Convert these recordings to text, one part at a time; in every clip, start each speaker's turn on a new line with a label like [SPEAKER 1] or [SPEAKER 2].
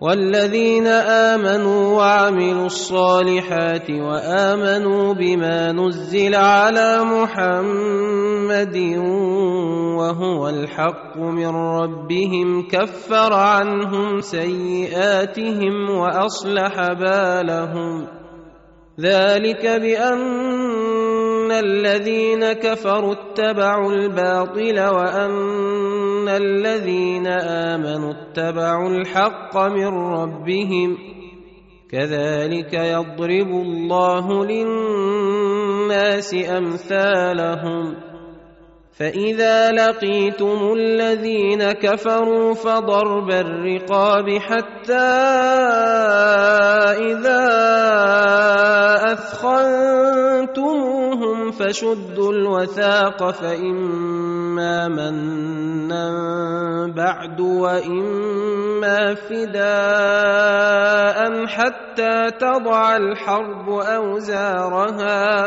[SPEAKER 1] والذين امنوا وعملوا الصالحات وامنوا بما نزل على محمد وهو الحق من ربهم كفر عنهم سيئاتهم واصلح بالهم ذلك بان الذين كفروا اتبعوا الباطل وان ان الذين امنوا اتبعوا الحق من ربهم كذلك يضرب الله للناس امثالهم فاذا لقيتم الذين كفروا فضرب الرقاب حتى اذا اثخنتموهم فشدوا الوثاق فاما منا بعد واما فداء حتى تضع الحرب اوزارها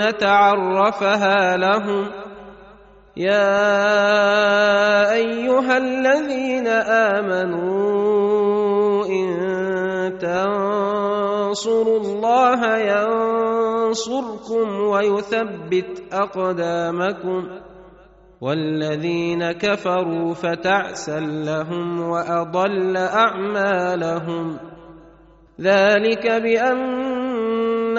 [SPEAKER 1] نتعرفها لهم يا ايها الذين امنوا ان تنصروا الله ينصركم ويثبت اقدامكم والذين كفروا فتعسا لهم واضل اعمالهم ذلك بان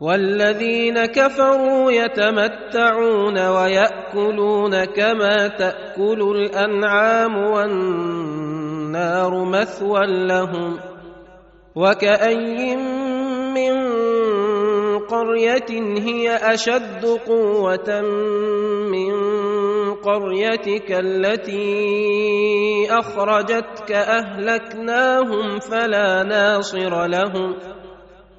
[SPEAKER 1] والذين كفروا يتمتعون وياكلون كما تاكل الانعام والنار مثوى لهم وكاين من قريه هي اشد قوه من قريتك التي اخرجتك اهلكناهم فلا ناصر لهم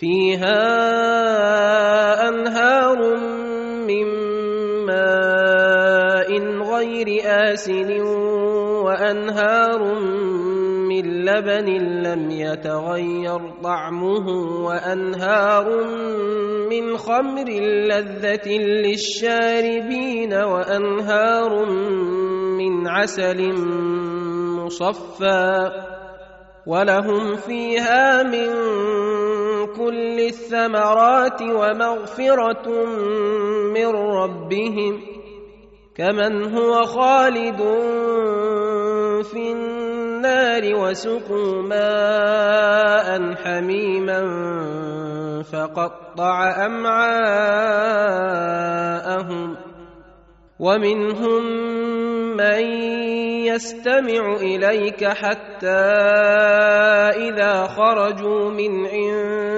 [SPEAKER 1] فيها انهار من ماء غير آسن وانهار من لبن لم يتغير طعمه وانهار من خمر لذة للشاربين وانهار من عسل مصفى ولهم فيها من كل الثمرات ومغفرة من ربهم كمن هو خالد في النار وسقوا ماء حميما فقطع أمعاءهم ومنهم من يستمع إليك حتى إذا خرجوا من عند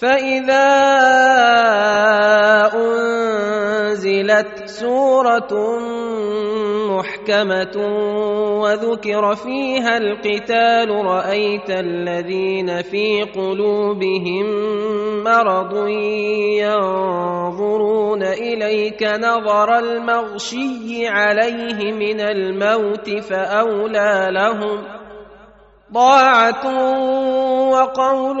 [SPEAKER 1] فاذا انزلت سوره محكمه وذكر فيها القتال رايت الذين في قلوبهم مرض ينظرون اليك نظر المغشي عليه من الموت فاولى لهم طاعة وقول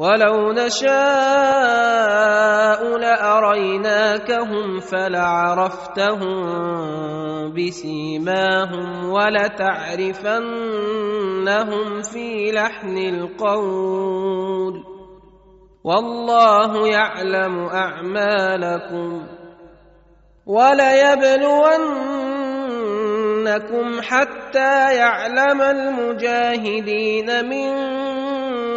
[SPEAKER 1] ولو نشاء لاريناكهم فلعرفتهم بسيماهم ولتعرفنهم في لحن القول والله يعلم اعمالكم وليبلونكم حتى يعلم المجاهدين منكم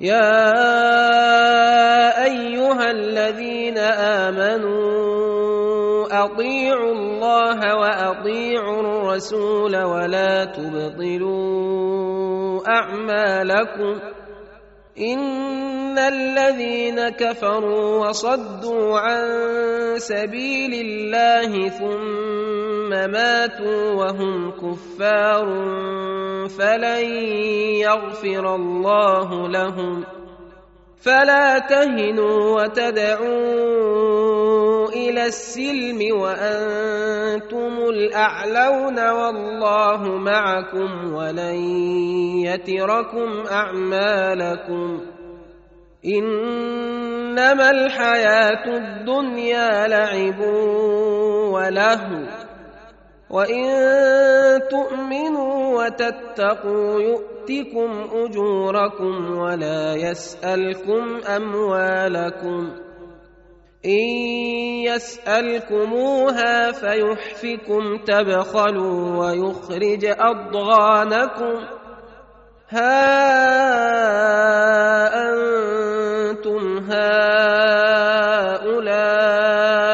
[SPEAKER 1] يا ايها الذين امنوا اطيعوا الله واطيعوا الرسول ولا تبطلوا اعمالكم ان الذين كفروا وصدوا عن سبيل الله ثم ثم ماتوا وهم كفار فلن يغفر الله لهم فلا تهنوا وتدعوا الى السلم وانتم الاعلون والله معكم ولن يتركم اعمالكم انما الحياه الدنيا لعب ولهو وان تؤمنوا وتتقوا يؤتكم اجوركم ولا يسالكم اموالكم ان يسالكموها فيحفكم تبخلوا ويخرج اضغانكم ها انتم هؤلاء